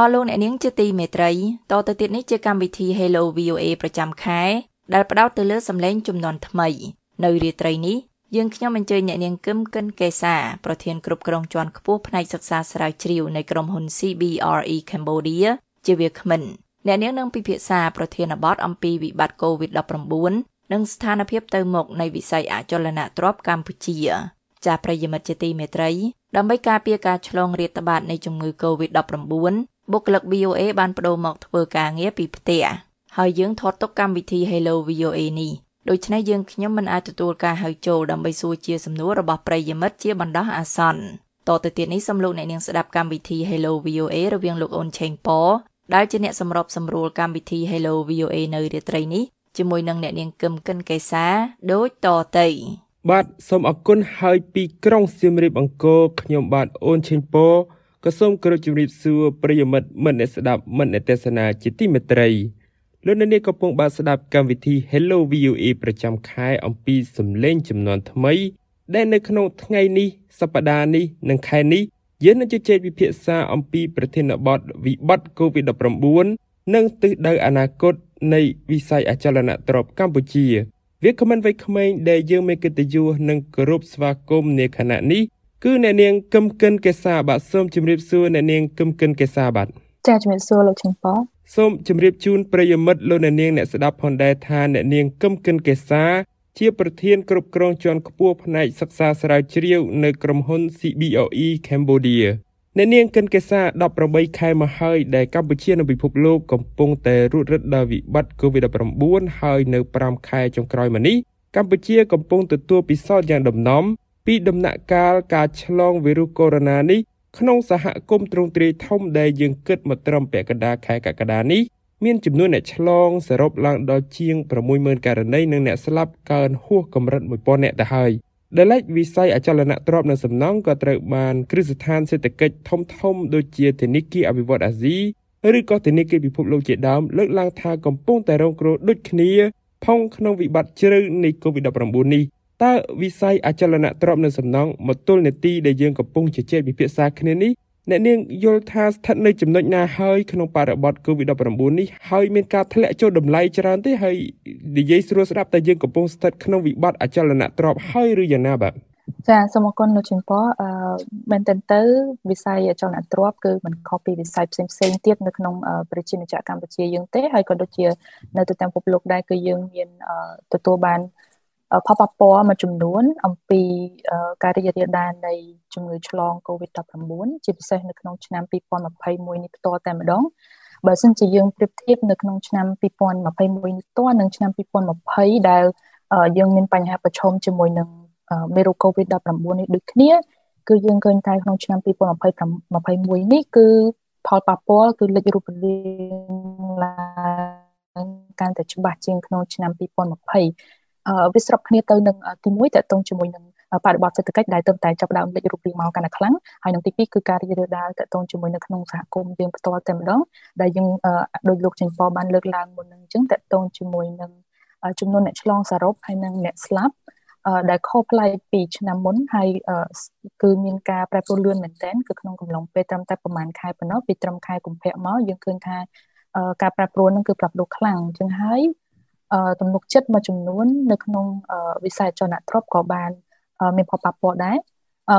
អស់លោកអ្នកនាងជាទីមេត្រីតទៅទៀតនេះជាកម្មវិធី Hello VOA ប្រចាំខែដែលផ្ដោតទៅលើសម្លេងចំនួនថ្មី នៅរាត្រីនេះយើងខ្ញុំអញ្ជើញអ្នកនាងគឹមកិនកេសាប្រធានគ្រប់គ្រងជាន់ខ្ពស់ផ្នែកសិក្សាស្រាវជ្រាវនៃក្រុមហ៊ុន CBRE Cambodia ជាវាគ្មិនអ្នកនាងនឹងពិភាក្សាប្រធានបទអំពីវិបត្តិ COVID-19 និងស្ថានភាពទៅមុខនៃវិស័យអចលនទ្រព្យកម្ពុជាចាស់ប្រិយមិត្តជាទីមេត្រីដើម្បីការពារការឆ្លងរាតត្បាតនៃជំងឺ COVID-19 បុគ្គលិក VOA បានបដូរមកធ្វើការងារពីផ្ទះហើយយើងថតទុកកម្មវិធី Hello VOA នេះដូច្នេះយើងខ្ញុំមិនអាចទទួលការហៅចូលដើម្បីសួរជាសំណួររបស់ប្រិយមិត្តជាបណ្ដោះអាសន្នតទៅទៀតនេះសូមលោកអ្នកនាងស្ដាប់កម្មវិធី Hello VOA រវាងលោកអូនឆេងប៉ដែលជាអ្នកសម្របសម្រួលកម្មវិធី Hello VOA នៅរាត្រីនេះជាមួយនឹងអ្នកនាងកឹមកិនកេសាដូចតទៅបាទសូមអរគុណហើយពីក្រុងសៀមរាបអង្គរខ្ញុំបាទអូនឆេងប៉ ក៏សូមគោរពជំរាបសួរប្រិយមិត្តមិត្តអ្នកស្ដាប់មិត្តអ្នកទេសនាជាទីមេត្រីលោកអ្នកនាងកំពុងបានស្ដាប់កម្មវិធី Hello VOA ប្រចាំខែអំពីសម្លេងចំនួនថ្មី ដែលនៅក្នុងថ្ងៃនេះសប្តាហ៍នេះនិងខែនេះយើងនឹងជជែកពិភាក្សាអំពីប្រធានបទវិបត្តិ COVID-19 និងទិសដៅអនាគតនៃវិស័យអចលនទ្រព្យកម្ពុជាវាគ្មិនវ័យក្មេងដែលយើងមានកិត្តិយសនិងគោរពស្វាគមន៍នាខណៈនេះ គឺអ្នកនាងកឹមកិនកេសាបាទសូមជម្រាបសួរអ្នកនាងកឹមកិនកេសាបាទចាជំរាបសួរលោកឈិងប៉សូមជម្រាបជូនប្រិយមិត្តលោកអ្នកនាងអ្នកស្ដាប់ផងដែរថាអ្នកនាងកឹមកិនកេសាជាប្រធានគ្រប់គ្រងជាន់ខ្ពស់ផ្នែកសិក្សាស្រាវជ្រាវនៅក្រុមហ៊ុន CBOE Cambodia អ្នកនាងកិនកេសា18ខែមកហើយដែលកម្ពុជានិងពិភពលោកកំពុងតែរត់រឹតដល់វិបត្តិ COVID-19 ហើយនៅ5ខែចុងក្រោយមកនេះកម្ពុជាកំពុងទទួលពិសោធន៍យ៉ាងដំណំ ពីដំណាក់កាលការឆ្លងវីរុសកូវីដ -19 នេះក្នុងសហគមន៍ទ្រង់ទ្រាយធំដែលយើងគិតមកត្រឹមពាក់កណ្ដាលខែកក្កដានេះមានចំនួនអ្នកឆ្លងសរុបឡើងដល់ជាង60000ករណីនិងអ្នកស្លាប់កើនហួសកម្រិត1000អ្នកទៅហើយដែលឡែកវិស័យអចលនទ្រព្យនិងសំណង់ក៏ត្រូវបានគ្រឹះស្ថានសេដ្ឋកិច្ចធំធំដូចជាធនាគារអភិវឌ្ឍអាស៊ីឬក៏ធនាគារពិភពលោកជាដើមលើកឡើងថាកំពុងតែរងគ្រោះដូចគ្នា ផងក្នុងវិបត្តិជ្រៅនៃ COVID-19 នេះ តើវិស័យអចលនទ្រព្យនិងសំណង់មកទល់នេតិដែលយើងកំពុងជជែកពិភាក្សាគ្នានេះអ្នកនាងយល់ថាស្ថិតនៅចំណុចណាហើយក្នុងបរិបទ COVID-19 នេះហើយមានការធ្លាក់ចុះតម្លៃច្រើនទេហើយនិយាយស្រួលស្ដាប់តែយើងកំពុងស្ថិតក្នុងវិបត្តិអចលនទ្រព្យហើយឬយ៉ាងណាបាទចាសូមអរគុណលោកជំពរអឺមែនតើទៅវិស័យអចលនទ្រព្យគឺមិនខុសពីវិស័យផ្សេងផ្សេងទៀតនៅក្នុងប្រជាជនកម្ពុជាយើងទេហើយក៏ដូចជានៅទៅតាមពិភពលោកដែរគឺយើងមានទទួលបាន ផលប៉ះពាល់មួយចំនួន អំពីការរីករាលដាលនៃជំងឺឆ្លង COVID-19 ជាពិសេសនៅក្នុងឆ្នាំ2021នេះផ្ទាល់តែម្ដងបើសិនជាយើងប្រៀបធៀបនៅក្នុងឆ្នាំ2021នេះផ្ទាល់និងឆ្នាំ2020ដែលយើងមានបញ្ហាប្រឈមជាមួយនឹងមេរោគ COVID-19 នេះដូចគ្នា គឺយើងឃើញតែក្នុងឆ្នាំ2021នេះគឺផលប៉ះពាល់គឺលេចរូបរាងឡើងកាន់តែច្បាស់ជាងក្នុងឆ្នាំ2020 វាស្របគ្នាទៅនឹងទី1តកតងជាមួយនឹងបរិបទសេដ្ឋកិច្ចដែលទើបតែចាប់ដើមលេចរូបរាងមកកាន់តែខ្លាំងហើយនឹងទី2គឺការរីករាលដាលតកតងជាមួយនៅក្នុងសហគមន៍យើងផ្ទាល់តែម្ដងដែលយើងដោយលោកចេញប៉បានលើកឡើងមុននឹងអញ្ចឹងតកតងជាមួយនឹងចំនួនអ្នកឆ្លងសរុបហើយនឹងអ្នកស្លាប់ដែលខុសប្លែកពីឆ្នាំមុនហើយគឺមានការប្រែប្រួលលឿនមែនទែនគឺក្នុងកំឡុងពេលត្រឹមតែប្រហែលខែប៉ុណ្ណោះពីត្រឹមខែកុម្ភៈមកយើងឃើញថាការប្រែប្រួលហ្នឹងគឺប្រាប់លោកខ្លាំងអញ្ចឹងហើយ ទំនុកចិត្តមួយចំនួននៅក្នុងវិស័យចលនាទ្រព្យក៏បានមានផលប៉ះពាល់ដែរ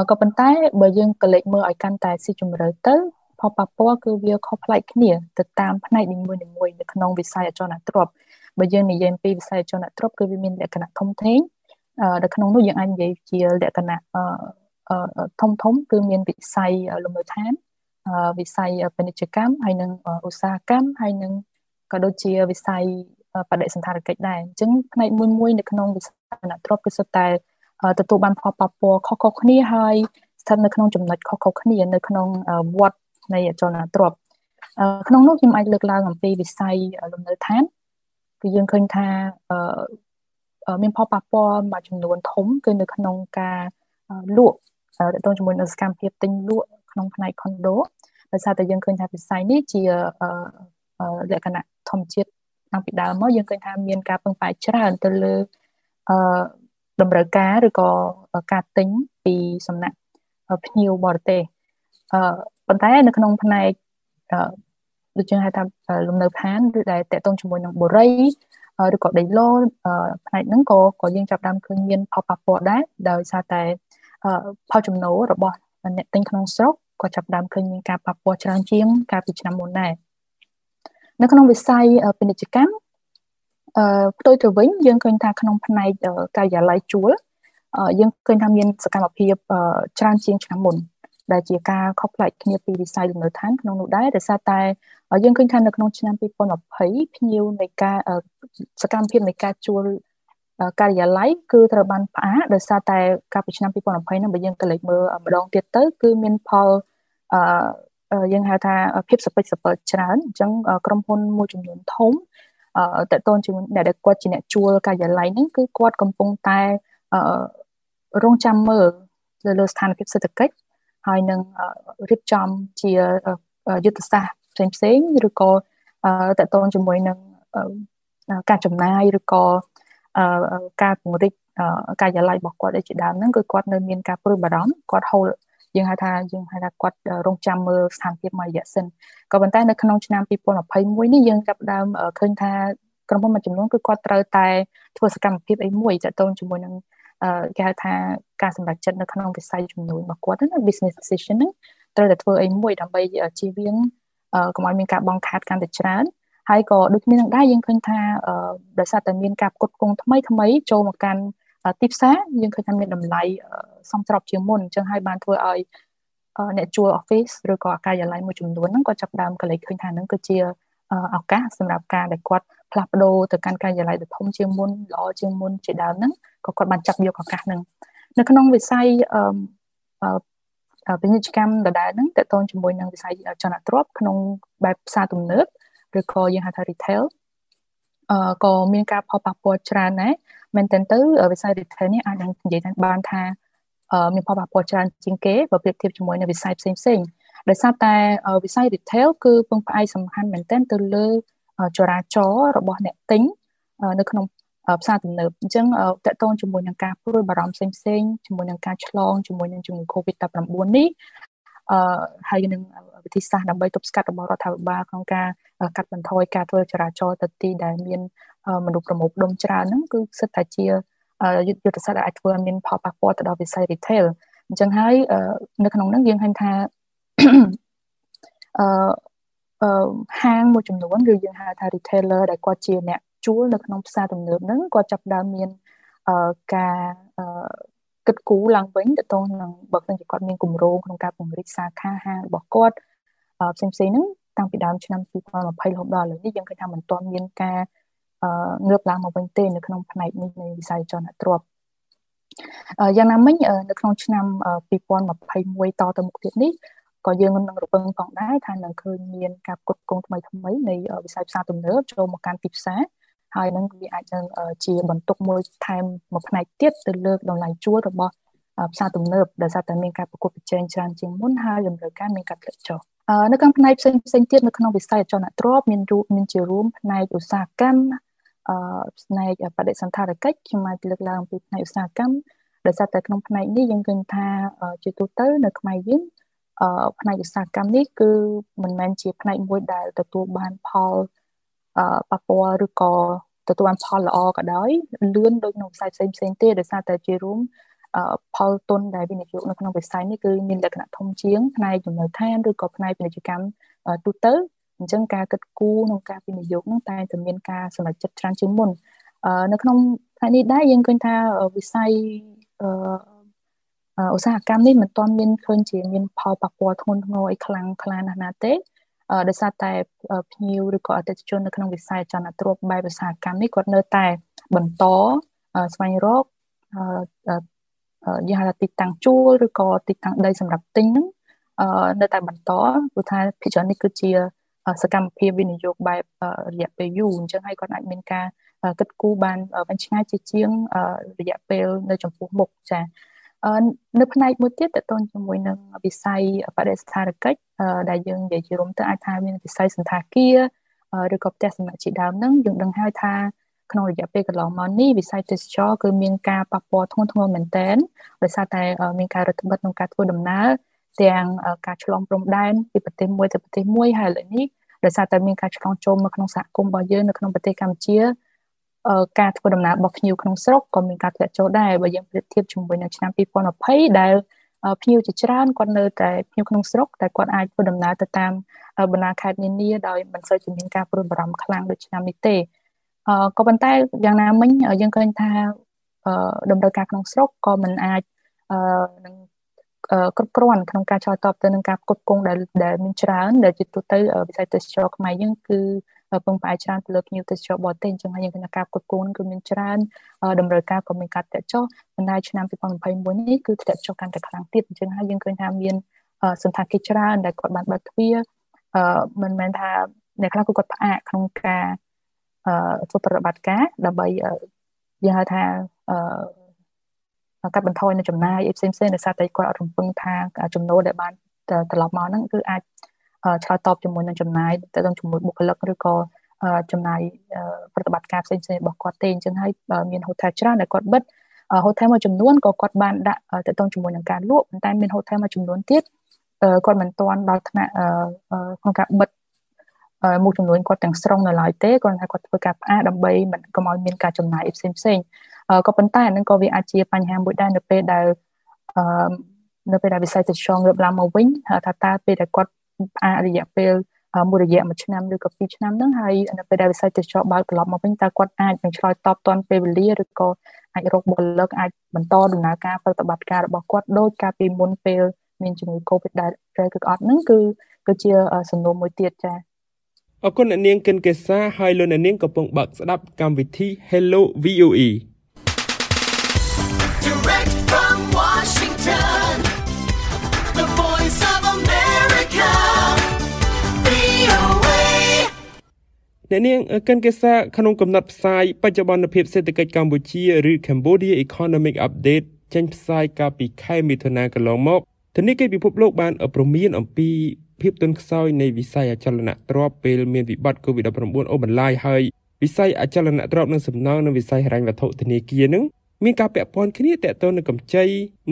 ក៏ប៉ុន្តែបើយើងក៏លេចមើលឲ្យកាន់តែស៊ីជម្រៅទៅផលប៉ះពាល់គឺវាខុសប្លែកគ្នាទៅតាមផ្នែកនីមួយៗនៅក្នុងវិស័យអចលនទ្រព្យបើយើងនិយាយពីវិស័យអចលនទ្រព្យគឺវាមានលក្ខណៈធំធេងនៅក្នុងនោះយើងអាចនិយាយជាលក្ខណៈធំធំគឺមានវិស័យលំនៅឋានវិស័យពាណិជ្ជកម្មហើយនិងឧស្សាហកម្មហើយនិងក៏ដូចជាវិស័យ បដិសន្តារកិច្ចដែរអញ្ចឹងផ្នែកមួយមួយនៅក្នុងវិស័យអនុទ្រព្យគឺសុទ្ធតែទទួលបានផលប៉ះពាល់ខុសៗគ្នាហើយស្ថិតនៅក្នុងចំណុចខុសៗគ្នានៅក្នុងវត្តនៃអចលនទ្រព្យក្នុងនោះខ្ញុំអាចលើកឡើងអំពីវិស័យលំនៅឋានគឺយើងឃើញថាមានផលប៉ះពាល់មួយចំនួនធំគឺនៅក្នុងការលក់តទៅជាមួយនឹងសកម្មភាពទិញលក់ក្នុងផ្នែក condo ដោយសារតែយើងឃើញថាវិស័យនេះជាលក្ខណៈធម្មជាតិ តាំងពីដើមមកយើងឃើញថាមានការពឹងផ្អែកច្រើនទៅលើអឺតម្រូវការឬក៏ការទិញពីសំណាក់ភ្ញៀវបរទេសអឺប៉ុន្តែនៅក្នុងផ្នែកដូចយើងហៅថាលំនៅឋានឬដែលតកតងជាមួយនឹងបុរីឬក៏ដីឡូផ្នែកហ្នឹងក៏ក៏យើងចាប់ដើមឃើញមានផលប៉ះពាល់ដែរដោយសារតែផលចំណូលរបស់អ្នកទិញក្នុងស្រុកក៏ចាប់ដើមឃើញមានការប៉ះពាល់ច្រើនជាងកាលពីឆ្នាំមុនដែរ នៅក្នុងវិស័យពាណិជ្ជកម្មអឺផ្ទុយទៅវិញយើងឃើញថាក្នុងផ្នែកការិយាល័យជួលយើងឃើញថាមានសកម្មភាពច្រើនជាងឆ្នាំមុនដែលជាការខុសប្លែកគ្នាពីវិស័យលំនៅឋានក្នុងនោះដែរដោយសារតែយើងឃើញថានៅក្នុងឆ្នាំ2020ភ្ញៀវនៃការសកម្មភាពនៃការជួលការិយាល័យគឺត្រូវបានផ្អាកដោយសារតែកាលពីឆ្នាំ2020ហ្នឹងបើយើងក៏លេចមើលម្ដងទៀតទៅគឺមានផលអឺ យើងហៅថាភាពសពេចសពិលច្រើនអញ្ចឹងក្រុមហ៊ុនមួយចំនួនធំអឺតកតូនជាមួយអ្នកដែលគាត់ជាអ្នកជួលការិយាល័យហ្នឹងគឺគាត់កំពុងតែអឺរងចាំមើលលើលើស្ថានភាពសេដ្ឋកិច្ចហើយនឹងរៀបចំជាយុទ្ធសាស្ត្រផ្សេងផ្សេងឬក៏តកតងជាមួយនឹងការចំណាយឬក៏ការពង្រីកការិយាល័យរបស់គាត់ឯជាដើមហ្នឹងគឺគាត់នៅមានការព្រួយបារម្ភគាត់ hold យើងហៅថាយើងហៅថាគាត់រងចាំមើលស្ថានភាពមួយរយៈសិនក៏ប៉ុន្តែនៅក្នុងឆ្នាំ2021នេះយើងចាប់ដើមឃើញថាក្រុមហ៊ុនមួយចំនួនគឺគាត់ត្រូវតែធ្វើសកម្មភាពអីមួយទាក់ទងជាមួយនឹងគេហៅថាការសម្រេចចិត្តនៅក្នុងវិស័យជំនួញរបស់គាត់ណា business decision ហ្នឹងត្រូវតែធ្វើអីមួយដើម្បីជៀសវាងកុំឲ្យមានការបង់ខាតកាន់តែច្រើនហើយក៏ដូចគ្នានឹងដែរយើងឃើញថាដោយសារតែមានការផ្គត់ផ្គង់ថ្មីថ្មីចូលមកកាន់ ទីផ្សារយើងឃើញថាមានតម្លៃសមស្របជាងមុនអញ្ចឹងហើយបានធ្វើឲ្យអ្នកជួល office ឬក៏ការិយាល័យមួយចំនួនហ្នឹងក៏ចាប់ដើមកលេចឃើញថាហ្នឹងគឺជាឱកាសសម្រាប់ការដែលគាត់ផ្លាស់ប្ដូរទៅកាន់ការិយាល័យដ៏ធំជាងមុនល្អជាងមុនជាដើមហ្នឹងក៏គាត់បានចាប់យកឱកាសហ្នឹងនៅក្នុងវិស័យពាណិជ្ជកម្មដដែលហ្នឹងតកតងជាមួយនឹងវិស័យចលនាទ្រព្យក្នុងបែបផ្សារទំនើបឬក៏យើងហៅថា retail អឺ ក៏មានការផលប៉ះពាល់ច្រើនដែរមែនទែនទៅវិស័យ retail នេះអាចនឹងនិយាយបានថាមានផលប៉ះពាល់ច្រើនជាងគេបើប្រៀបធៀបជាមួយនៅវិស័យផ្សេងផ្សេងដោយសារតែវិស័យ retail គឺពឹងផ្អែកសំខាន់មែនទែនទៅលើចរាចរណ៍របស់អ្នកទិញនៅក្នុងផ្សារទំនើបអញ្ចឹងតកតងជាមួយនឹងការព្រួយបារម្ភផ្សេងផ្សេងជាមួយនឹងការឆ្លងជាមួយនឹងជំងឺ Covid-19 នេះអឺ ហើយនឹងវិធីសាស្ត្រដើម្បីទប់ស្កាត់របស់រដ្ឋាភិបាលក្នុងការកាត់បន្ថយការធ្វើចរាចរណ៍ទៅទីដែលមានមនុស្សប្រមូលផ្ដុំច្រើនហ្នឹងគឺសិតតែជាយុទ្ធសាស្ត្រដែលអាចធ្វើឲ្យមានផលប៉ះពាល់ទៅដល់វិស័យ retail អញ្ចឹងហើយនៅក្នុងហ្នឹងយើងឃើញថាអឺហាងមួយចំនួនឬយើងហៅថា retailer ដែលគាត់ជាអ្នកជួលនៅក្នុងផ្សារទំនើបហ្នឹងគាត់ចាប់ដើមមានការ គិតគូរឡើងវិញទៅតនឹងបើមិនជាគាត់មានគម្រោងក្នុងការពង្រីកសាខាហាងរបស់គាត់ផ្សេងផ្សេងហ្នឹងតាំងពីដើមឆ្នាំ2020រហូតដល់ឥឡូវនេះយើងឃើញថាមិនទាន់មានការងើបឡើងមកវិញទេនៅក្នុងផ្នែកនេះនៃវិស័យចលនាទ្រព្យយ៉ាងណាមិញនៅក្នុងឆ្នាំ2021តទៅមុខទៀតនេះក៏យើងនឹងរំពឹងផងដែរថានឹងឃើញមានការផ្គត់ផ្គង់ថ្មីថ្មីនៃវិស័យផ្សារទំនើបចូលមកកាន់ទីផ្សារ ហើយនឹងវាអាចនឹងជាបន្ទុកមួយថែមមួយផ្នែកទៀតទៅលើតម្លៃជួលរបស់ផ្សារទំនើបដែលសារតែមានការប្រកួតប្រជែងច្រើនជាងមុនហើយតម្រូវការមានការធ្លាក់ចុះនៅក្នុងផ្នែកផ្សេងផ្សេងទៀតនៅក្នុងវិស័យអចលនទ្រព្យមានរូបមានជារួមផ្នែកឧស្សាហកម្មអឺផ្នែកបដិសន្តារកិច្ចខ្ញុំអាចលើកឡើងពីផ្នែកឧស្សាហកម្មដោយសារតែក្នុងផ្នែកនេះយើងឃើញថាជាទូទៅនៅខ្មែរយើងអឺផ្នែកឧស្សាហកម្មនេះគឺមិនមែនជាផ្នែកមួយដែលទទួលបានផល ប៉ះពាល់ឬក៏ទទួលបានផលល្អក៏ដោយលឿនដូចក្នុងវិស័យផ្សេងផ្សេងទេដោយសារតែជារួមផលទុនដែលវិនិយោគនៅក្នុងវិស័យនេះគឺមានលក្ខណៈធំជាងផ្នែកចំណូលឋានឬក៏ផ្នែកពាណិជ្ជកម្មទូទៅអញ្ចឹងការគិតគូរក្នុងការវិនិយោគនឹងតែតែមានការសម្រេចចិត្តច្រើនជាងមុននៅក្នុងផ្នែកនេះដែរយើងឃើញថាវិស័យឧស្សាហកម្មនេះមិនទាន់មានឃើញជាមានផលប៉ះពាល់ធ្ងន់ធ្ងរអីខ្លាំងខ្លាណាស់ណាទេ ដោយសារតែភ្ញៀវឬក៏អតិថិជននៅក្នុងវិស័យចលនាទ្រព្យបែបឧស្សាហកម្មនេះគាត់នៅតែបន្តស្វែងរកយើងហៅថាទីតាំងជួលឬក៏ទីតាំងដីសម្រាប់ទិញហ្នឹងនៅតែបន្តព្រោះថាភាគច្រើននេះគឺជាសកម្មភាពវិនិយោគបែបរយៈពេលយូរអញ្ចឹងហើយគាត់អាចមានការគិតគូរបានវែងឆ្ងាយជាជាងរយៈពេលនៅចំពោះមុខចា នៅផ្នែកមួយទៀតតទៅជាមួយនឹងវិស័យបដិស្ថានកិច្ចដែលយើងនិយាយជារួមទៅអាចថាមានវិស័យសន្តាគារឬក៏ផ្ទះសំណាក់ជាដើមហ្នឹងយើងដឹងហើយថាក្នុងរយៈពេលកន្លងមកនេះវិស័យទេសចរគឺមានការប៉ះពាល់ធ្ងន់ធ្ងរមែនទែនដោយសារតែមានការរឹតបន្តឹងក្នុងការធ្វើដំណើរទាំងការឆ្លងព្រំដែនពីប្រទេសមួយទៅប្រទេសមួយហើយឥឡូវនេះដោយសារតែមានការឆ្លងចូលមកក្នុងសហគមន៍របស់យើងនៅក្នុងប្រទេសកម្ពុជា ការធ្វើដំណើររបស់ភ្ញៀវក្នុងស្រុកក៏មានការធ្លាក់ចូលដែរបើយើងប្រៀបធៀបជាមួយនឹងឆ្នាំ2020ដែលភ្ញៀវជាច្រើនគាត់នៅតែភ្ញៀវក្នុងស្រុកតែគាត់អាចធ្វើដំណើរទៅតាមបណ្ដាខេត្តនានាដោយមិនសូវជាមានការព្រួយបារម្ភខ្លាំងដូចឆ្នាំនេះទេអឺក៏ប៉ុន្តែយ៉ាងណាមិញយើងឃើញថាអឺតម្រូវការក្នុងស្រុកក៏មិនអាចអឺនឹងគ្រប់គ្រាន់ក្នុងការឆ្លើយតបទៅនឹងការផ្គត់ផ្គង់ដែលដែលមានច្រើនដែលជាទូទៅវិស័យទេសចរខ្មែរយើងគឺ ពឹងផ្អែកច្រើនទៅលើភ្ញៀវទេសចរបរទេសអញ្ចឹងហើយយើងឃើញថាការផ្គត់ផ្គង់គឺមានច្រើនតម្រូវការក៏មានការធ្លាក់ចុះប៉ុន្តែឆ្នាំ2021នេះគឺធ្លាក់ចុះកាន់តែខ្លាំងទៀតអញ្ចឹងហើយយើងឃើញថាមានសន្តាគារច្រើនដែលគាត់បានបើកទ្វារអឺមិនមែនថាអ្នកខ្លះគឺគាត់ផ្អាកក្នុងការអឺធ្វើប្រតិបត្តិការដើម្បីយើងហៅថាអឺកាត់បន្ថយនៅចំណាយអីផ្សេងផ្សេងដោយសារតែគាត់អត់រំពឹងថាចំណូលដែលបានត្រឡប់មកហ្នឹងគឺអាច ឆ្លើយតបជាមួយនឹងចំណាយទៅនឹងជាមួយបុគ្គលិកឬក៏ចំណាយប្រតិបត្តិការផ្សេងផ្សេងរបស់គាត់ទេអញ្ចឹងហើយមានហូថែលច្រើនដែលគាត់បិទហូថែលមួយចំនួនក៏គាត់បានដាក់ទៅទៅជាមួយនឹងការលក់ប៉ុន្តែមានហូថែលមួយចំនួនទៀតគាត់មិនទាន់ដល់ថ្នាក់ក្នុងការបិទមួយចំនួនគាត់ទាំងស្រុងនៅឡើយទេគាត់ថាគាត់ធ្វើការផ្អាកដើម្បីមិនកុំឲ្យមានការចំណាយផ្សេងផ្សេងក៏ប៉ុន្តែអានឹងក៏វាអាចជាបញ្ហាមួយដែរនៅពេលដែលអឺនៅពេលដែលវិស័យទេសចរងើបឡើងមកវិញថាតើពេលដែលគាត់ ផ្អាករយៈពេលមួយរយៈមួយឆ្នាំឬក៏ពីរឆ្នាំហ្នឹងហើយនៅពេលដែលវិស័យទេសចរបើកត្រឡប់មកវិញតើគាត់អាចនឹងឆ្លើយតបទាន់ពេលវេលាឬក៏អាចរកបុគ្គលិកអាចបន្តដំណើរការប្រតិបត្តិការរបស់គាត់ដោយការពីមុនពេលមានជំងឺ Covid ដែលឬក៏អត់ហ្នឹងគឺគឺជាសំណួរមួយទៀតចា៎អរគុណអ្នកនាងកិនកេសាហើយលោកអ្នកនាងកំពុងបើកស្ដាប់កម្មវិធី Hello VOE អ្នកនាងកិនកេសាក្នុងកំណត់ផ្សាយបច្ចុប្បន្នភាពសេដ្ឋកិច្ចកម្ពុជាឬ Cambodia Economic Update ចេញផ្សាយកាលពីខែមិថុនាកន្លងមកធនាគារពិភពលោកបានប្រមានអំពីភាពទន់ខ្សោយនៃវិស័យអចលនទ្រព្យពេលមានវិបត្តិ COVID-19 អូបន្លាយហើយវិស័យអចលនទ្រព្យនិងសំណង់និងវិស័យហិរញ្ញវត្ថុធនាគារនឹងមានការពាក់ព័ន្ធគ្នាតទៅនឹងកម្ចី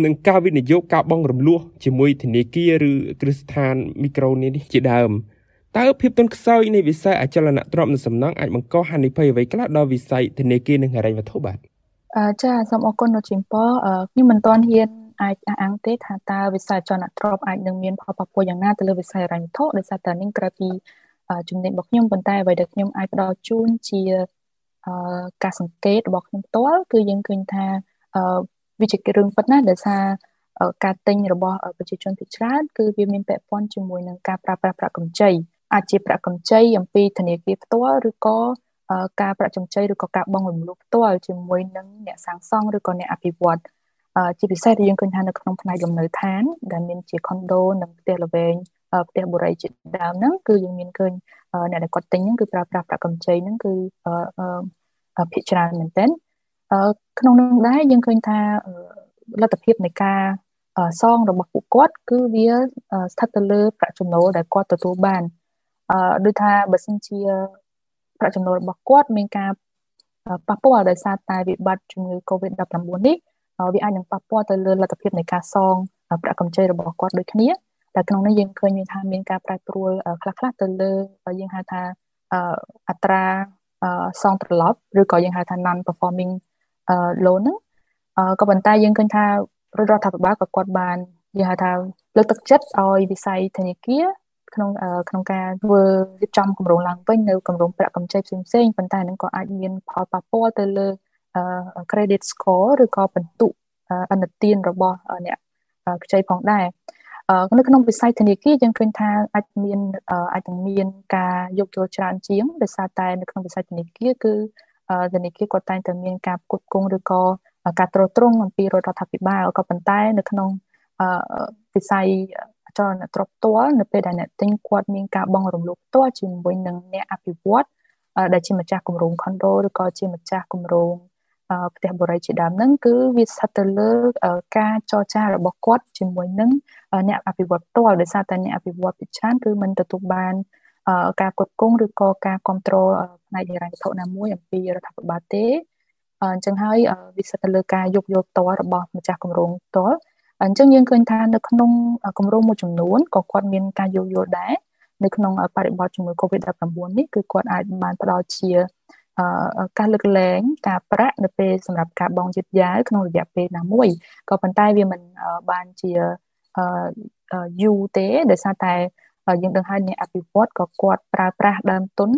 និងការវិនិយោគការបង់រំលោះជាមួយធនាគារឬគ្រឹះស្ថានមីក្រូនេះជាដើម តើភាពទន់ខ្សោយនៃវិស័យអចលនទ្រព្យនិងសំណង់អាចបង្កហានិភ័យអ្វីខ្លះដល់វិស័យធនាគារនិងហិរញ្ញវត្ថុបាទអឺចាសូមអរគុណលោកជីមប៉ខ្ញុំមិនទាន់ហ៊ានអាចអះអាងទេថាតើវិស័យចលនាទ្រព្យអាចនឹងមានផលប៉ះពាល់យ៉ាងណាទៅលើវិស័យរញ្ញវត្ថុដោយសារតែនេះក្រៅពីជំនាញរបស់ខ្ញុំប៉ុន្តែអ្វីដែលខ្ញុំអាចផ្ដល់ជូនជាការសង្កេតរបស់ខ្ញុំផ្ទាល់គឺយើងឃើញថាវាជារឿងពិតណាស់ដោយសារការទិញរបស់ប្រជាជនភាគច្រើនគឺវាមានពាក់ព័ន្ធជាមួយនឹងការប្រើប្រាស់ប្រាក់កម្ចី អាចជាប្រាក់កម្ចីអំពីធនាគារផ្ទាល់ឬក៏ការប្រាក់កម្ចីឬក៏ការបង់រំលោះផ្ទាល់ជាមួយនឹងអ្នកសាងសង់ឬក៏អ្នកអភិវឌ្ឍជាពិសេសយើងឃើញថានៅក្នុងផ្នែកលំនៅឋានដែលមានជា condo និងផ្ទះល្វែងផ្ទះបុរីជាដើមហ្នឹងគឺយើងមានឃើញអ្នកដែលគាត់ទិញហ្នឹងគឺប្រើប្រាស់ប្រាក់កម្ចីហ្នឹងគឺភាគច្រើនមែនទែនក្នុងនោះដែរយើងឃើញថាលទ្ធភាពនៃការសងរបស់ពួកគាត់គឺវាស្ថិតទៅលើប្រាក់ចំណូលដែលគាត់ទទួលបានអឺ ដូចថាបើសិនជាប្រាក់ចំណូលរបស់គាត់មានការប៉ះពាល់ដោយសារតែវិបត្តិជំងឺ Covid-19 នេះវាអាចនឹងប៉ះពាល់ទៅលើលទ្ធភាពនៃការសងប្រាក់កម្ចីរបស់គាត់ដូចគ្នាតែក្នុងនេះយើងឃើញថាមានការប្រែប្រួលខ្លះៗទៅលើយើងហៅថាអត្រាសងត្រឡប់ឬក៏យើងហៅថា non performing loan ហ្នឹងក៏ប៉ុន្តែយើងឃើញថារដ្ឋាភិបាលក៏គាត់បានយើងហៅថាលើកទឹកចិត្តឲ្យវិស័យធនាគារ ក្នុងក្នុងការធ្វើរៀបចំគម្រោងឡើងវិញនៅគម្រោងប្រាក់កម្ចីផ្សេងៗប៉ុន្តែនឹងក៏អាចមានផលប៉ះពាល់ទៅលើ credit score ឬក៏បន្ទុកអនុទានរបស់អ្នកខ្ចីផងដែរនៅក្នុងវិស័យធនាគារយើងឃើញថាអាចមានអាចនឹងមានការយកចូលច្រើនជាងដោយសារតែនៅក្នុងវិស័យធនាគារគឺធនាគារគាត់តែងតែមានការផ្គត់ផ្គង់ឬក៏ការត្រួតត្រងអំពីរដ្ឋាភិបាលក៏ប៉ុន្តែនៅក្នុងវិស័យ ចលនាទ្រព្យផ្ទាល់នៅពេលដែលអ្នកទិញគាត់មានការបង់រំលោភផ្ទាល់ជាមួយនឹងអ្នកអភិវឌ្ឍដែលជាម្ចាស់គម្រោង condo ឬក៏ជាម្ចាស់គម្រោងផ្ទះបុរីជាដើមហ្នឹងគឺវាស្ថិតទៅលើការចរចារបស់គាត់ជាមួយនឹងអ្នកអភិវឌ្ឍផ្ទាល់ដោយសារតែអ្នកអភិវឌ្ឍពិច្រើនគឺមិនទទួលបានការគ្រប់គ្រងឬក៏ការគ្រប់គ្រងផ្នែកហិរញ្ញវត្ថុណាមួយអំពីរដ្ឋាភិបាលទេអញ្ចឹងហើយវាស្ថិតទៅលើការយកយកផ្ទាល់របស់ម្ចាស់គម្រោងផ្ទាល់ អញ្ចឹងយើងឃើញថានៅក្នុងគម្រោងមួយចំនួនក៏គាត់មានការយោគយល់ដែរនៅក្នុងបរិបទជំងឺ Covid-19 នេះគឺគាត់អាចបានផ្ដល់ជាការលើកលែងការប្រាក់នៅពេលសម្រាប់ការបង់យឺតយ៉ាវក្នុងរយៈពេលណាមួយក៏ប៉ុន្តែវាមិនបានជាយូរទេដោយសារតែយើងដឹងហើយអ្នកអភិវឌ្ឍក៏គាត់ប្រើប្រាស់ដើមទុន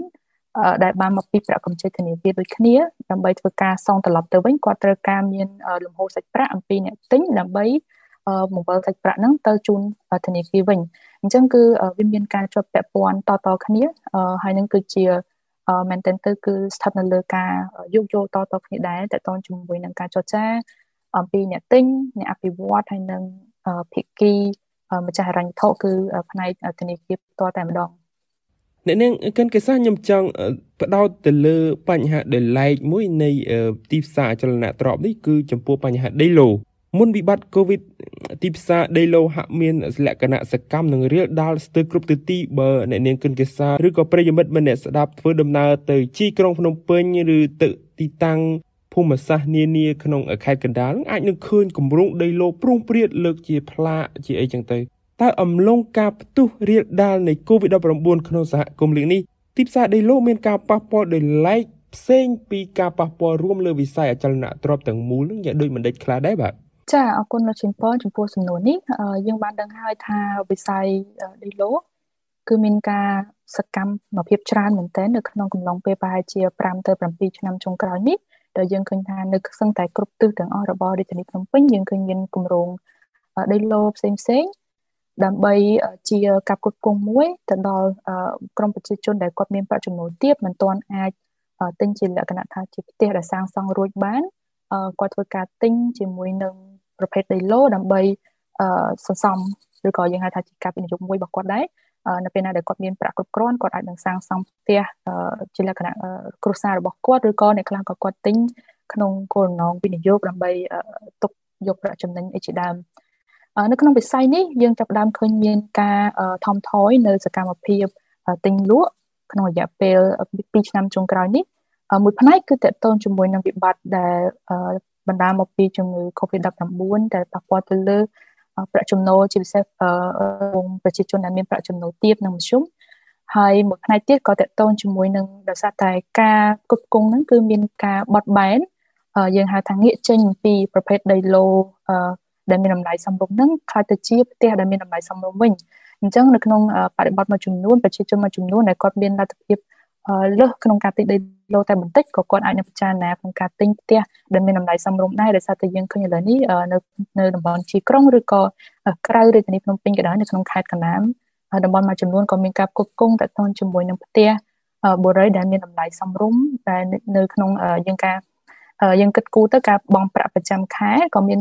ដែលបានមកពីប្រាក់កម្ចីធនាគារដូចគ្នាដើម្បីធ្វើការសងត្រឡប់ទៅវិញគាត់ត្រូវការមានលំហូរសាច់ប្រាក់អំពីអ្នកទិញដើម្បី បង្វិលសាច់ប្រាក់ហ្នឹងទៅជូនធនាគារវិញអញ្ចឹងគឺវាមានការជាប់ពាក់ព័ន្ធតៗគ្នាហើយនឹងគឺជាមែនទែនទៅគឺស្ថិតនៅលើការយោគយល់តៗគ្នាដែរតើតើជាមួយនឹងការចរចាអំពីអ្នកទិញអ្នកអភិវឌ្ឍហើយនឹងភាគីម្ចាស់ហិរញ្ញវត្ថុគឺផ្នែកធនាគារផ្ទាល់តែម្ដងអ្នកនាងកិនកេសាខ្ញុំចង់បដោតទៅលើបញ្ហាដែលឡែកមួយនៃទីផ្សារអចលនទ្រព្យនេះគឺចំពោះបញ្ហាដីឡូ មុនវិបត្តិ COVID ទីផ្សារដីឡូហាក់មានលក្ខណៈសកម្មនិងរៀលដាលស្ទើរគ្រប់ទិសទីបើអ្នកនាងកិនកេសាឬក៏ប្រិយមិត្តម្នាក់ស្ដាប់ធ្វើដំណើរទៅជីក្រុងភ្នំពេញឬទៅទីតាំងភូមិសាស្ត្រនានាក្នុងខេត្តកណ្ដាលអាចនឹងឃើញគម្រោងដីឡូព្រុងព្រាតលើកជាផ្លាកជាអីចឹងទៅតើអំឡុងការផ្ទុះរាលដាលនៃ COVID-19 ក្នុងសហគមន៍លេខនេះទីផ្សារដីឡូមានការប៉ះពាល់ដោយឡែកផ្សេងពីការប៉ះពាល់រួមលើវិស័យអចលនទ្រព្យទាំងមូលនឹងយ៉ាងដូចមិនដេចខ្លះដែរបាទ ចាអរគុណលោកជំពរចំពោះសំណួរនេះយើងបានដឹងហើយថាវិស័យដីឡូគឺមានការសកម្មភាពច្រើនមែនទែននៅក្នុងកំឡុងពេលប្រហែលជា5ទៅ7ឆ្នាំចុងក្រោយនេះដែលយើងឃើញថានៅសឹងតែគ្រប់ទិសទាំងអស់របស់រាជធានីភ្នំពេញយើងឃើញមានគម្រោងដីឡូផ្សេងផ្សេងដើម្បីជាការគ្រប់គ្រងមួយទៅដល់ក្រុមប្រជាជនដែលគាត់មានប្រាក់ចំណូលទាបមិនទាន់អាចទិញជាលក្ខណៈថាជាផ្ទះដែលសាងសង់រួចបានគាត់ធ្វើការទិញជាមួយនឹង ប្រភេទដីឡូដើម្បីសន្សំឬក៏យើងហៅថាជាការវិនិយោគមួយរបស់គាត់ដែរនៅពេលណាដែលគាត់មានប្រាក់គ្រប់គ្រាន់គាត់អាចនឹងសាងសង់ផ្ទះជាលក្ខណៈគ្រួសាររបស់គាត់ឬក៏អ្នកខ្លះក៏គាត់ទិញក្នុងគោលនងវិនិយោគដើម្បីទុកយកប្រាក់ចំណេញអីជាដើមនៅក្នុងវិស័យនេះយើងចាប់ផ្ដើមឃើញមានការថមថយនៅសកម្មភាពទិញលក់ក្នុងរយៈពេល2ឆ្នាំចុងក្រោយនេះមួយផ្នែកគឺតកតងជាមួយនឹងវិបត្តិដែល បណ្ដាលមកពីជំងឺ Covid-19 ដែលប៉ះពាល់ទៅលើប្រាក់ចំណូលជាពិសេសវងប្រជាជនដែលមានប្រាក់ចំណូលទាបនិងមធ្យមហើយមួយផ្នែកទៀតក៏តកតងជាមួយនឹងដោយសារតែការគ្រប់គ្រងហ្នឹងគឺមានការបត់បែនយើងហៅថាងាកចេញពីប្រភេទដីឡូដែលមានតម្លៃសមរម្យហ្នឹងខ្លាយទៅជាផ្ទះដែលមានតម្លៃសមរម្យវិញអញ្ចឹងនៅក្នុងបរិបទមួយចំនួនប្រជាជនមួយចំនួនដែលគាត់មានលទ្ធភាពលើសក្នុងការទិញដី ឡូតែបន្តិចក៏គាត់អាចនឹងពិចារណាក្នុងការទិញផ្ទះដែលមានតម្លៃសមរម្យដែរដោយសារតែយើងឃើញឥឡូវនេះនៅនៅតំបន់ជីក្រុងឬក៏ក្រៅរាជធានីភ្នំពេញក៏ដោយនៅក្នុងខេត្តកណ្ដាលតំបន់មួយចំនួនក៏មានការគ្រប់គ្រងតទៅជាមួយនឹងផ្ទះបុរីដែលមានតម្លៃសមរម្យដែលនៅក្នុងយើងការយើងគិតគូរទៅការបង់ប្រាក់ប្រចាំខែក៏មាន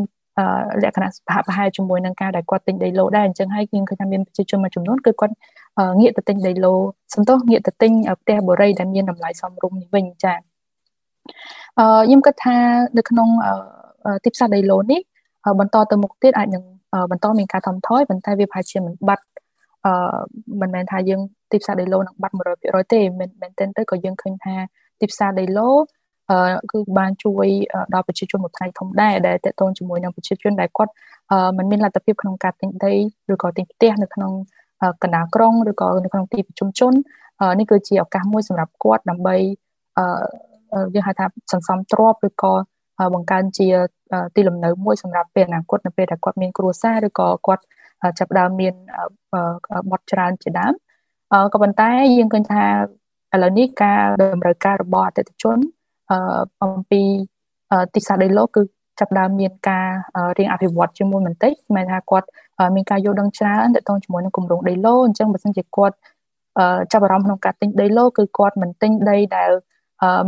លក្ខណៈសហប្រហែលជាមួយនឹងការដែលគាត់ទិញដីឡូដែរអញ្ចឹងហើយយើងឃើញថាមានប្រជាជនមួយចំនួនគឺគាត់ ងាកទៅទិញដីឡូសំទោសងាកទៅទិញផ្ទះបុរីដែលមានតម្លៃសមរម្យនេះវិញចា៎អឺខ្ញុំគិតថានៅក្នុងទីផ្សារដីឡូនេះបន្តទៅមុខទៀតអាចនឹងបន្តមានការថមថយប៉ុន្តែវាប្រហែលជាមិនបាត់អឺមិនមែនថាយើងទីផ្សារដីឡូនឹងបាត់100%ទេមែនមែនទែនទៅក៏យើងឃើញថាទីផ្សារដីឡូគឺបានជួយដល់ប្រជាជនមួយផ្នែកធំដែរដែលតកតងជាមួយនឹងប្រជាជនដែលគាត់មិនមានលទ្ធភាពក្នុងការទិញដីឬក៏ទិញផ្ទះនៅក្នុង កណ្ដាលក្រុងឬក៏នៅក្នុងទីប្រជុំជននេះគឺជាឱកាសមួយសម្រាប់គាត់ដើម្បីយើងហៅថាសន្សំទ្រព្យឬក៏បង្កើនជាទីលំនៅមួយសម្រាប់ពេលអនាគតនៅពេលដែលគាត់មានគ្រួសារឬក៏គាត់ចាប់ផ្ដើមមានបទច្រើនជាដើមក៏ប៉ុន្តែយើងឃើញថាឥឡូវនេះការតម្រូវការរបស់អតិថិជនអំពីទីផ្សារដីឡូគឺ ចាប់ដើមមានការរៀងអភិវឌ្ឍជាមួយបន្តិចស្មានថាគាត់មានការយល់ដឹងច្រើនទាក់ទងជាមួយនឹងគម្រោងដីឡូអញ្ចឹងបើសិនជាគាត់ចាប់អារម្មណ៍ក្នុងការទិញដីឡូគឺគាត់មិនទិញដីដែល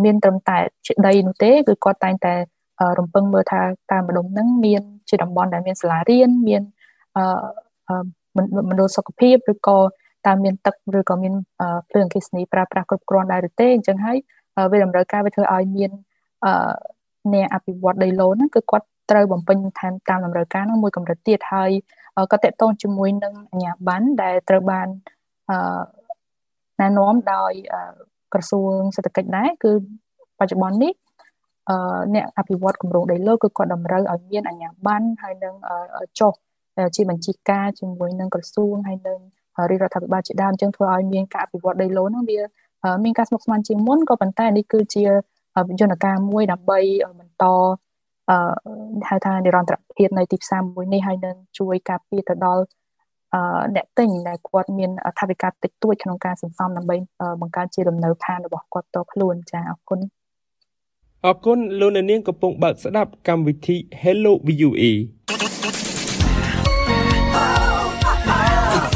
មានត្រឹមតែជាដីនោះទេគឺគាត់តែងតែរំពឹងមើលថាតាមម្ដុំហ្នឹងមានជាតំបន់ដែលមានសាលារៀនមានមណ្ឌលសុខភាពឬក៏តាមមានទឹកឬក៏មានភ្លើងអគ្គិសនីប្រើប្រាស់គ្រប់គ្រាន់ដែរឬទេអញ្ចឹងហើយវាតម្រូវការវាធ្វើឲ្យមាន អ្នកអភិវឌ្ឍដីឡូហ្នឹងគឺគាត់ត្រូវបំពេញថែមតាមតម្រូវការហ្នឹងមួយកម្រិតទៀតហើយក៏តកតងជាមួយនឹងអាជ្ញាប័ណ្ណដែលត្រូវបានណែនាំដោយក្រសួងសេដ្ឋកិច្ចដែរគឺបច្ចុប្បន្ននេះអ្នកអភិវឌ្ឍគម្រោងដីឡូគឺគាត់តម្រូវឲ្យមានអាជ្ញាប័ណ្ណហើយនឹងចុះជាបញ្ជីការជាមួយនឹងក្រសួងហើយនឹងរាជរដ្ឋាភិបាលជាដើមចឹងធ្វើឲ្យមានការអភិវឌ្ឍដីឡូហ្នឹងវាមានការស្មុគស្មាញជាងមុនក៏ប៉ុន្តែនេះគឺជា យន្តការមួយដើម្បីបន្តអឺហៅថានិរន្តរភាពនៃទីផ្សារមួយនេះហើយនឹងជួយការពារទៅដល់អឺអ្នកទិញដែលគាត់មានថវិកាតិចតួចក្នុងការសន្សំដើម្បីបង្កើតជាលំនៅឋានរបស់គាត់តខ្លួនចាអរគុណអរគុណលោកអ្នកនាងកំពុងបើកស្ដាប់កម្មវិធី Hello VOA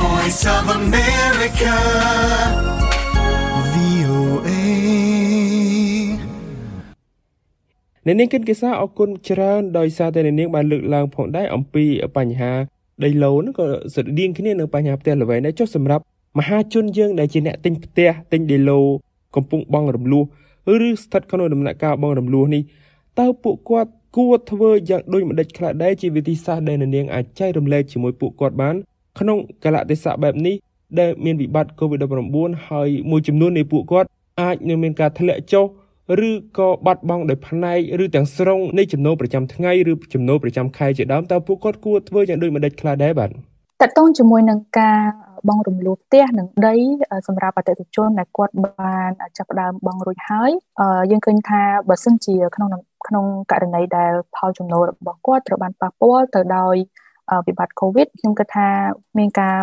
Voice of America អ្នកនាងគិតគេសាអរគុណច្រើនដោយសារតែអ្នកនាងបានលើកឡើងផងដែរអំពីបញ្ហាដីឡូហ្នឹងក៏ស្រដៀងគ្នានឹងបញ្ហាផ្ទះល្វែងដែរចុះសម្រាប់មហាជនយើងដែលជាអ្នកទិញផ្ទះទិញដីឡូកំពុងបង់រំលោះឬស្ថិតក្នុងដំណាក់កាលបង់រំលោះនេះតើពួកគាត់គួរធ្វើយ៉ាងដូចម្ដេចខ្លះដែរជាវិធីសាស្ត្រដែលនាងអាចចែករំលែកជាមួយពួកគាត់បាន ក្នុងកលៈទេសៈបែបនេះដែលមានវិបត្តិ COVID-19 ហើយមួយចំនួននៃពួកគាត់អាចនឹងមានការធ្លាក់ចុះ ឬក៏បាត់បង់ដោយផ្នែកឬទាំងស្រុងនៃចំណូលប្រចាំថ្ងៃឬចំណូលប្រចាំខែជាដើមតើពួកគាត់គួរធ្វើយ៉ាងដូចម្ដេចខ្លះដែរបាទតកតងជាមួយនឹងការបងរំលោះផ្ទះនិងដីសម្រាប់អតិថិជនដែលគាត់បានចាប់ផ្ដើមបងរួចហើយយើងឃើញថាបើសិនជាក្នុងក្នុងករណីដែលផលចំណូលរបស់គាត់ត្រូវបានប៉ះពាល់ទៅដោយ វិបត្តិ COVID ខ្ញុំគិតថាមានការ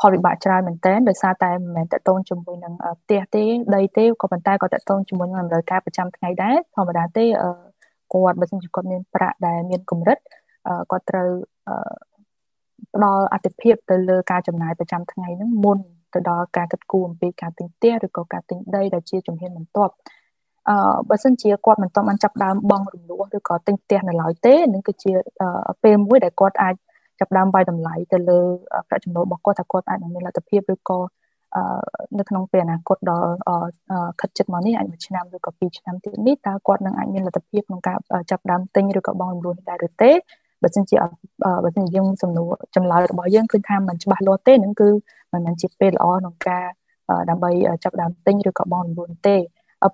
ផលវិបាកច្រើនមែនទែនដោយសារតែមិនមែនតកតងជាមួយនឹងផ្ទះទេដីទេក៏ប៉ុន្តែក៏តកតងជាមួយនឹងតម្រូវការប្រចាំថ្ងៃដែរធម្មតាទេគាត់បើសិនជាគាត់មានប្រាក់ដែលមានកម្រិតគាត់ត្រូវផ្ដល់អតិភិបទៅលើការចំណាយប្រចាំថ្ងៃហ្នឹងមុនទៅដល់ការគិតគូរអំពីការទិញផ្ទះឬក៏ការទិញដីដែលជាជំហានបន្ទាប់អឺបើសិនជាគាត់មិនទាន់បានចាប់ដើមបង់រំលោះឬក៏ទិញផ្ទះនៅឡើយទេនឹងគឺជាពេលមួយដែលគាត់អាច ចាប់ដើមវាយតម្លៃទៅលើប្រាក់ចំណូលរបស់គាត់ថាគាត់អាចនឹងមានលទ្ធភាពឬក៏នៅក្នុងពេលអនាគតដល់ខិតជិតមកនេះអាចមួយឆ្នាំឬក៏ពីរឆ្នាំទៀតនេះតើគាត់នឹងអាចមានលទ្ធភាពក្នុងការចាប់ដើមទិញឬក៏បង់រំលោះដែរឬទេបើសិនជាបើសិនជាយើងសំណួរចម្លើយរបស់យើងគឺថាมันច្បាស់លាស់ទេនឹងគឺមិនមែនជាពេលល្អក្នុងការដើម្បីចាប់ដើមទិញឬក៏បង់រំលោះទេ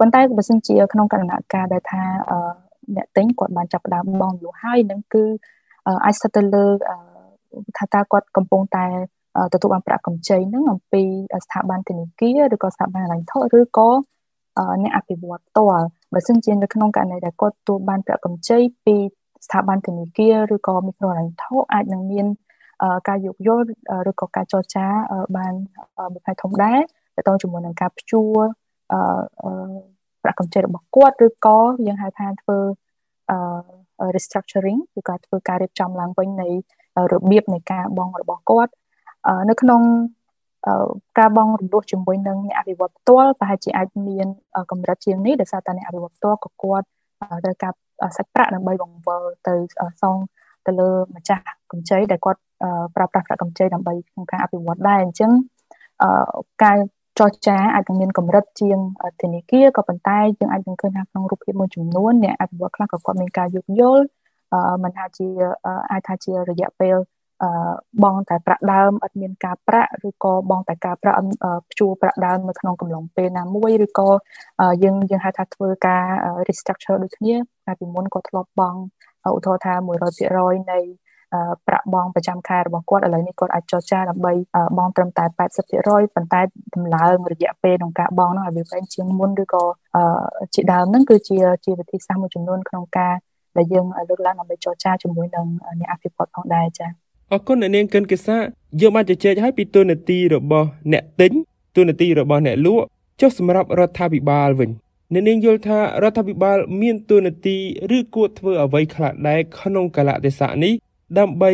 ប៉ុន្តែបើសិនជាក្នុងករណីការដែលថាអ្នកទិញគាត់បានចាប់ដើមបង់រំលោះហើយនឹងគឺអាចស្ថិតទៅលើ ថាតើគាត់កំពុងតែទទួលបានប្រាក់កម្ចីហ្នឹងអំពីស្ថាប័នធនាគារឬក៏ស្ថាប័នហិរញ្ញវត្ថុឬក៏អ្នកអភិវឌ្ឍផ្ទាល់បើសិនជានៅក្នុងករណីដែលគាត់ទទួលបានប្រាក់កម្ចីពីស្ថាប័នធនាគារឬក៏មីក្រូហិរញ្ញវត្ថុអាចនឹងមានការយោគយល់ឬក៏ការចរចាបានមួយផ្នែកធំដែរទៅទៅជាមួយនឹងការព្យួរប្រាក់កម្ចីរបស់គាត់ឬក៏យើងហៅថាធ្វើ restructuring គឺការធ្វើការរៀបចំឡើងវិញនៃ របៀបនៃការបងរបស់គាត់នៅក្នុងការបងរំលោះជាមួយនឹងអ្នកអភិវឌ្ឍផ្ទាល់ប្រហែលជាអាចមានកម្រិតជាងនេះដោយសារតែអ្នកអភិវឌ្ឍផ្ទាល់ក៏គាត់ត្រូវការសាច់ប្រាក់ដើម្បីបង្វិលទៅសងទៅលើម្ចាស់កម្ចីដែលគាត់ប្រើប្រាស់ប្រាក់កម្ចីដើម្បីក្នុងការអភិវឌ្ឍដែរអញ្ចឹងការចរចាអាចនឹងមានកម្រិតជាងធនាគារក៏ប៉ុន្តែយើងអាចនឹងឃើញថាក្នុងរូបភាពមួយចំនួនអ្នកអភិវឌ្ឍខ្លះក៏គាត់មានការយោគយល់ មិនថាជាអាចថាជារយៈពេលបងតែប្រាក់ដើមអត់មានការប្រាក់ឬក៏បងតែការប្រាក់ព្យួរប្រាក់ដើមនៅក្នុងកំឡុងពេលណាមួយឬក៏យើងយើងហៅថាធ្វើការ restructure ដូចគ្នាតែពីមុនក៏ធ្លាប់បងឧទាហរណ៍ថា100%នៃប្រាក់បងប្រចាំខែរបស់គាត់ឥឡូវនេះគាត់អាចចរចាដើម្បីបងត្រឹមតែ80%ប៉ុន្តែតម្លើងរយៈពេលក្នុងការបងនោះឲ្យវាវែងជាងមុនឬក៏ជាដើមហ្នឹងគឺជាជាវិធីសាស្ត្រមួយចំនួនក្នុងការ ដែលយើងលើកឡើងដើម្បីចរចាជាមួយនឹងអ្នកអភិវឌ្ឍផងដែរចា៎អរគុណអ្នកនាងកិនកិសាយើងបានជជែកឲ្យពីទូនាទីរបស់អ្នកទិញទូនាទីរបស់អ្នកលក់ចុះសម្រាប់រដ្ឋាភិបាលវិញអ្នកនាងយល់ថារដ្ឋាភិបាល មានទូនាទីឬគួរធ្វើអ្វីខ្លះដែរក្នុងកលៈទេសៈនេះដើម្បី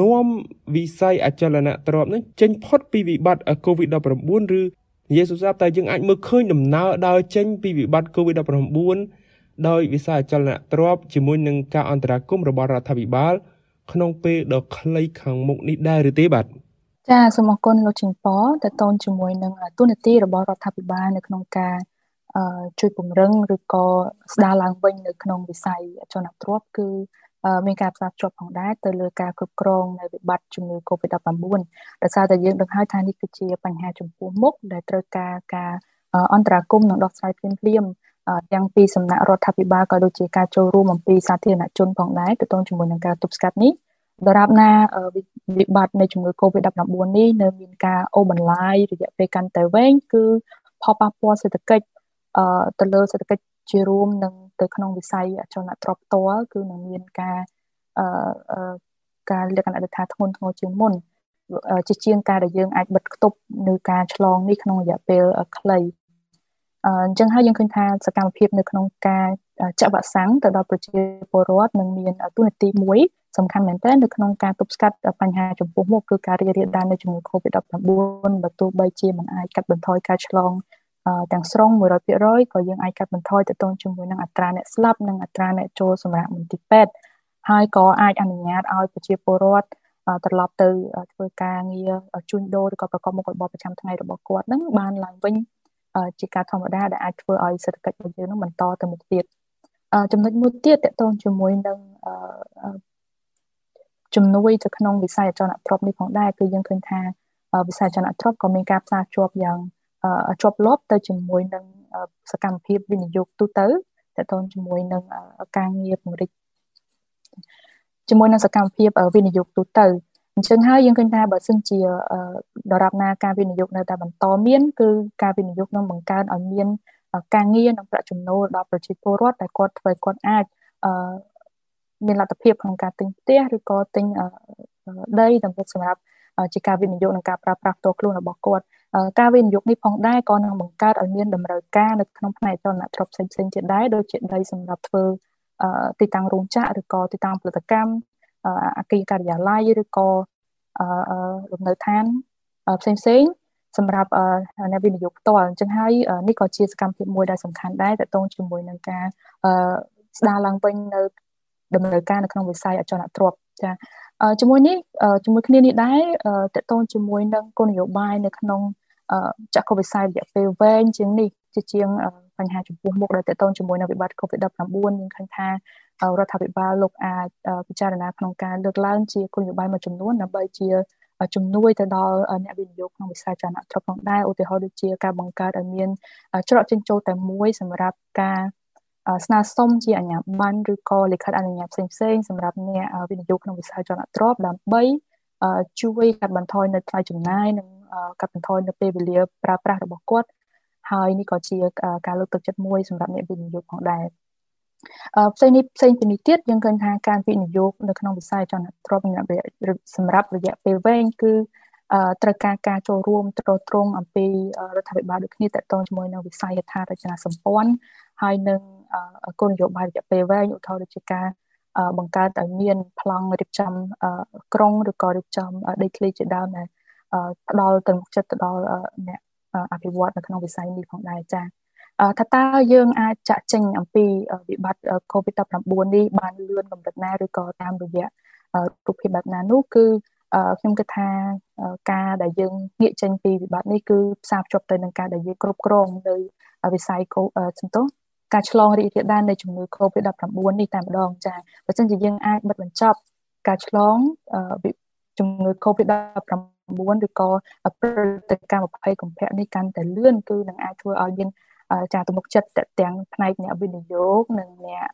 នាំវិស័យអចលនទ្រព្យនឹងចេញផុតពីវិបត្តិ COVID-19 ឬនិយាយសុសាប់តែយើងអាចមើលឃើញដំណើរដើរចេញពីវិបត្តិ COVID-19 ដោយវិស័យអចលនទ្រព្យជាមួយនឹងការអន្តរាគមន៍របស់រដ្ឋាភិបាល ក្នុងពេលដ៏ខ្លីខាងមុខនេះដែរឬទេបាទចាសូមអរគុណលោកជីងប៉តទៅតូនជាមួយនឹងទូនាទីរបស់រដ្ឋាភិបាលនៅក្នុងការជួយពង្រឹងឬក៏ស្ដារឡើងវិញនៅក្នុងវិស័យអចលនទ្រព្យគឺមានការផ្សារភ្ជាប់ផងដែរទៅលើការគ្រប់គ្រងនៅវិបត្តិជំងឺ Covid-19 ដោយសារតែយើងដឹងហើយថានេះគឺជាបញ្ហាចំពោះមុខដែលត្រូវការការអន្តរាគមន៍និងដោះស្រាយភ្លាមភ្លាម ទាំងពីសំណាក់រដ្ឋាភិបាលក៏ដូចជាការចូលរួមអំពីសាធារណជនផងដែរទៅទងជាមួយនឹងការទប់ស្កាត់នេះដរាបណាវិបត្តិនៃជំងឺ Covid-19 នេះនៅមានការអូសបន្លាយរយៈពេលកាន់តែវែងគឺផលប៉ះពាល់សេដ្ឋកិច្ចអឺទៅលើសេដ្ឋកិច្ចជារួមនិងទៅក្នុងវិស័យអចលនទ្រព្យផ្ទាល់គឺនឹងមានការអឺការលក្ខណៈថាធ្ងន់ធ្ងរជាងមុនជាជាងការដែលយើងអាចបិទគប់នៅការឆ្លងនេះក្នុងរយៈពេលខ្លី អញ្ចឹងហើយយើងឃើញថាសកម្មភាពនៅក្នុងការចាក់វ៉ាក់សាំងទៅដល់ប្រជាពលរដ្ឋនឹងមានទូនាទីមួយសំខាន់មែនទែននៅក្នុងការទប់ស្កាត់បញ្ហាចំពោះមុខគឺការរីករាលដាលនៃជំងឺ Covid-19 បើទោះបីជាមិនអាចកាត់បន្ថយការឆ្លងទាំងស្រុង100%ក៏យើងអាចកាត់បន្ថយទៅទងជាមួយនឹងអត្រាអ្នកស្លាប់និងអត្រាអ្នកចូលសម្រាប់មន្ទីរពេទ្យហើយក៏អាចអនុញ្ញាតឲ្យប្រជាពលរដ្ឋត្រឡប់ទៅធ្វើការងារជួញដូរឬក៏ប្រកបមុខរបរប្រចាំថ្ងៃរបស់គាត់នឹងបានឡើងវិញ ជាការធម្មតាដែលអាចធ្វើឲ្យសេដ្ឋកិច្ចរបស់យើងនឹងបន្តទៅមុខទៀតចំណុចមួយទៀតតកតងជាមួយនឹងជំនួយទៅក្នុងវិស័យអចលនទ្រព្យនេះផងដែរគឺយើងឃើញថាវិស័យអចលនទ្រព្យក៏មានការផ្សារភ្ជាប់យ៉ាងជាប់លាប់ទៅជាមួយនឹងសកម្មភាពវិនិយោគទូទៅតទៅជាមួយនឹងការងារពង្រីកជាមួយនឹងសកម្មភាពវិនិយោគទូទៅ អញ្ចឹងហើយយើងឃើញថាបើសិនជាដរាបណាការវិនិយោគនៅតែបន្តមានគឺការវិនិយោគនឹងបង្កើនឲ្យមានការងារនិងប្រាក់ចំណូលដល់ប្រជាពលរដ្ឋដែលគាត់ធ្វើគាត់អាចមានលទ្ធភាពក្នុងការទិញផ្ទះឬក៏ទិញដីដើម្បីសម្រាប់ជាការវិនិយោគនិងការប្រើប្រាស់ផ្ទាល់ខ្លួនរបស់គាត់ការវិនិយោគនេះផងដែរក៏នឹងបង្កើតឲ្យមានតម្រូវការនៅក្នុងផ្នែកចលនាទ្រព្យផ្សេងៗទៀតដែរដូចជាដីសម្រាប់ធ្វើទីតាំងរោងចក្រឬក៏ទីតាំងផលិតកម្ម អគារការិយាល័យឬក៏លំនៅឋានផ្សេងផ្សេងសម្រាប់អ្នកវិនិយោគផ្ទាល់អញ្ចឹងហើយនេះក៏ជាសកម្មភាពមួយដែលសំខាន់ដែរតកតងជាមួយនឹងការស្ដារឡើងវិញនៅដំណើរការនៅក្នុងវិស័យអចលនទ្រព្យចាជាមួយនេះជាមួយគ្នានេះដែរតកតងជាមួយនឹងគោលនយោបាយនៅក្នុងចក្ខុវិស័យរយៈពេលវែងជាងនេះជាជាងបញ្ហាចំពោះមុខដែលតកតងជាមួយនឹងវិបត្តិ COVID-19 យើងឃើញថា រដ្ឋាភិបាលលោកអាចពិចារណាក្នុងការលើកឡើងជាគោលនយោបាយមួយចំនួនដើម្បីជាជំនួយទៅដល់អ្នកវិនិយោគក្នុងវិស័យចលនាទ្រព្យផងដែរឧទាហរណ៍ដូចជាការបង្កើតឲ្យមានច្រកចេញចូលតែមួយសម្រាប់ការស្នើសុំជាអាជ្ញាប័ណ្ណឬក៏លិខិតអនុញ្ញាតផ្សេងផ្សេងសម្រាប់អ្នកវិនិយោគក្នុងវិស័យចលនាទ្រព្យដើម្បីជួយកាត់បន្ថយនៅថ្លៃចំណាយនិងកាត់បន្ថយនៅពេលវេលាប្រើប្រាស់របស់គាត់ហើយនេះក៏ជាការលើកទឹកចិត្តមួយសម្រាប់អ្នកវិនិយោគផងដែរ ផ្សេងនេះផ្សេងពីនេះទៀតយើងឃើញថាការវិនិយោគនៅក្នុងវិស័យចលនាទ្រព្យសម្រាប់រយៈពេលវែងគឺត្រូវការការចូលរួមទ្រទ្រង់អំពីរដ្ឋាភិបាលដូចគ្នាតកតងជាមួយនឹងវិស័យហេដ្ឋារចនាសម្ព័ន្ធហើយនឹងគោលនយោបាយរយៈពេលវែងឧទាហរណ៍ដូចជាការបង្កើតឲ្យមានប្លង់រៀបចំក្រុងឬក៏រៀបចំដីធ្លីជាដើមដែលផ្ដល់ទៅមុខចិត្តទៅដល់អ្នកអភិវឌ្ឍនៅក្នុងវិស័យនេះផងដែរចា៎ ថាតើយើងអាចចាក់ចេញអំពីវិបត្តិ COVID-19 នេះបានលឿនកម្រិតណាឬក៏តាមរយៈរូបភាពបែបណានោះគឺខ្ញុំគិតថាការដែលយើងងាកចេញពីវិបត្តិនេះគឺផ្សារភ្ជាប់ទៅនឹងការដែលយើងគ្រប់គ្រងនៅវិស័យសន្ទុះការឆ្លងរីករាលដាលនៃជំងឺ Covid-19 នេះតែម្ដងចា៎បើមិនជាយើងអាចបិទបញ្ចប់ការឆ្លងជំងឺ Covid-19 ឬក៏ព្រឹត្តិការណ៍20កុម្ភៈនេះកាន់តែលឿនគឺនឹងអាចធ្វើឲ្យមាន ចាទំនុកចិត្តទាំងផ្នែកអ្នកវិនិយោគនិងអ្នក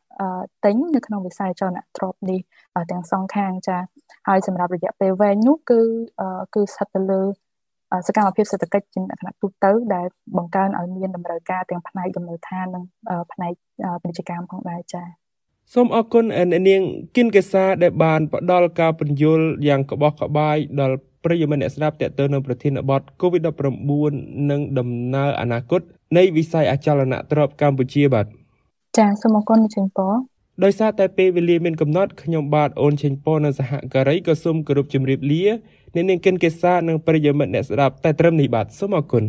ទិញនៅក្នុងវិស័យចលនាទ្រព្យនេះទាំងសងខាងចាហើយសម្រាប់រយៈពេលវែងនោះគឺគឺស្ថិតទៅលើសកម្មភាពសេដ្ឋកិច្ចជាលក្ខណៈទូទៅដែលបង្កើនឲ្យមានតម្រូវការទាំងផ្នែកលំនៅឋាននិងផ្នែកពាណិជ្ជកម្មផងដែរចា៎សូមអរគុណអ្នកនាងគិនកេសាដែលបានផ្ដល់ការពន្យល់យ៉ាងក្បោះក្បាយដល់ប្រិយមិត្តអ្នកស្ដាប់តេតទៅនឹងប្រធានបទ COVID-19 និងដំណើរអនាគត នៃវិស័យអចលនទ្រព្យកម្ពុជាបាទចាសូមអរគុណជិញពដោយសារតែពេលវេលាមានកំណត់ខ្ញុំបាទអូនចេញពរនៅសហការីក៏សូមគោរពជម្រាបលាអ្នកនាងកិនកេសានិងប្រិយមិត្តអ្នកស្ដាប់តែត្រឹមនេះបាទសូមអរគុណ